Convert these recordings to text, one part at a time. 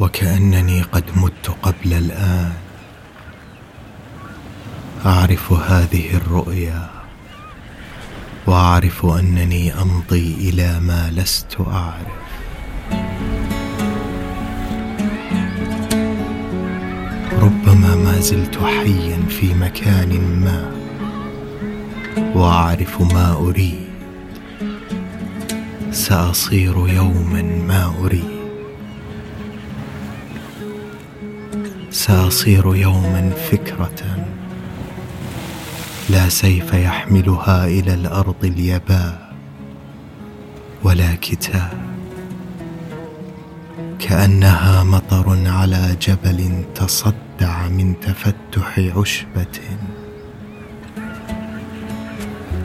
وكأنني قد مت قبل الآن. أعرف هذه الرؤيا وأعرف أنني أمضي إلى ما لست أعرف. ربما ما زلت حيا في مكان ما وأعرف ما أريد. سأصير يوما ما أريد. سأصير يوما فكرة. لا سيف يحملها إلى الأرض اليباء ولا كتاب كأنها مطر على جبل تصدع من تفتح عشبة.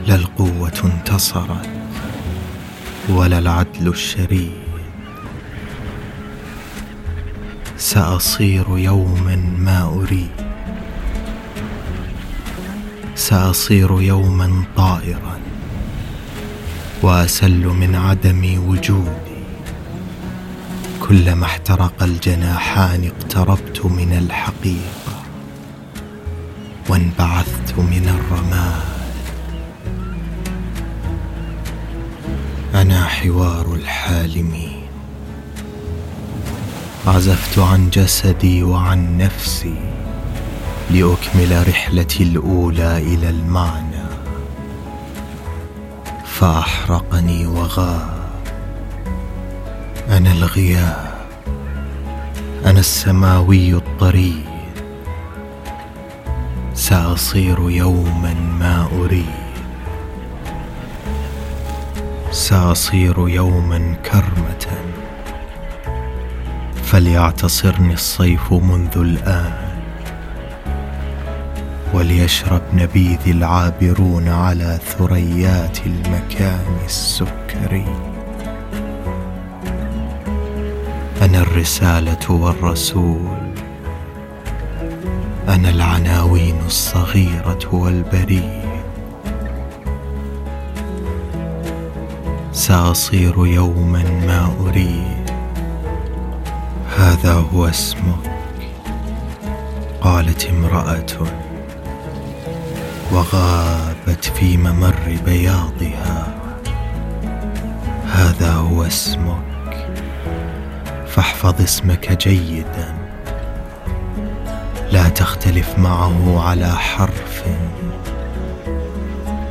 لا القوة انتصرت ولا العدل الشريف. سأصير يوما ما أريد. سأصير يوما طائرا وأسل من عدم وجودي. كلما احترق الجناحان اقتربت من الحقيقة وانبعثت من الرماد. أنا حوار الحالمين. عزفت عن جسدي وعن نفسي لأكمل رحلتي الأولى إلى المعنى. فأحرقني وغاب. أنا الغياب. أنا السماوي الطريد سأصير يوما ما أريد. سأصير يوما كرمة. فليعتصرني الصيف منذ الآن وليشرب نبيذ العابرون على ثريات المكان السكري. أنا الرسالة والرسول. أنا العناوين الصغيرة والبريد. سأصير يوما ما أريد. هذا هو اسمك قالت امرأة وغابت في ممر بياضها. هذا هو اسمك. فاحفظ اسمك جيدا. لا تختلف معه على حرف.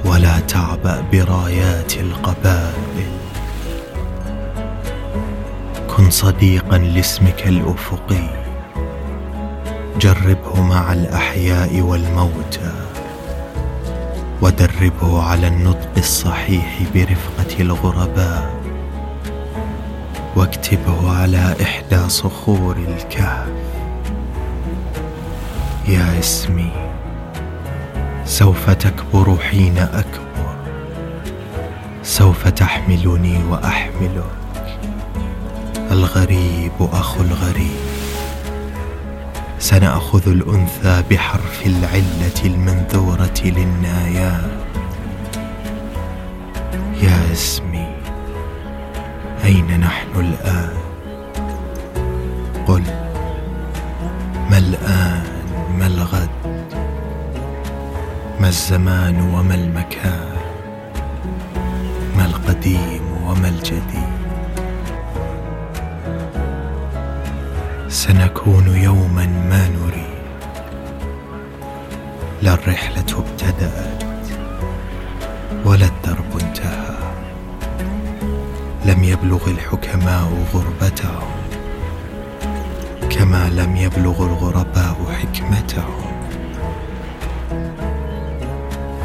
ولا تعبأ برايات القبائل. كن صديقا لاسمك الافقي جربه مع الأحياء والموتى. ودربه على النطق الصحيح برفقة الغرباء. واكتبه على إحدى صخور الكهف. يا اسمي سوف تكبر حين أكبر. سوف تحملني واحملك الغريب أخو الغريب. سنأخذ الأنثى بحرف العلة المنذوره للنايات يا اسمي أين نحن الآن؟ قل ما الآن؟ ما الغد؟ ما الزمان؟ وما المكان؟ ما القديم؟ وما الجديد؟ سنكون يوما ما نريد. لا الرحلة ابتدأت ولا الدرب انتهى. لم يبلغ الحكماء غربتهم كما لم يبلغ الغرباء حكمتهم.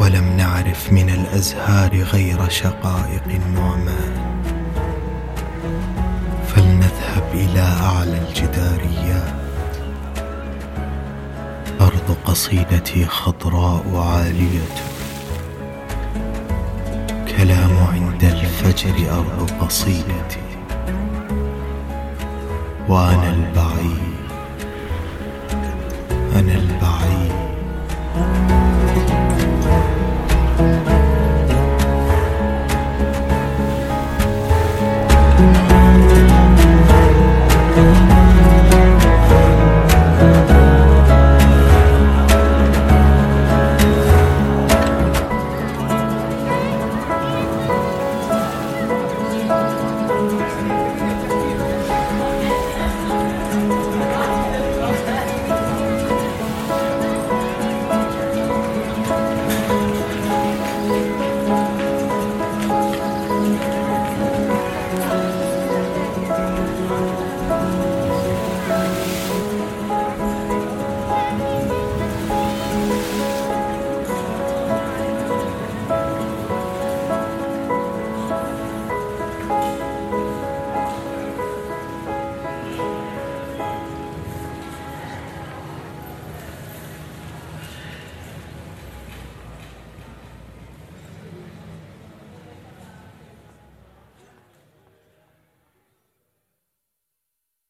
ولم نعرف من الأزهار غير شقائق النعمان. إلى أعلى الجداريات أرض قصيدتي خضراء عالية. كلام عند الفجر أرض قصيدتي. وأنا البعيد أنا البعيد.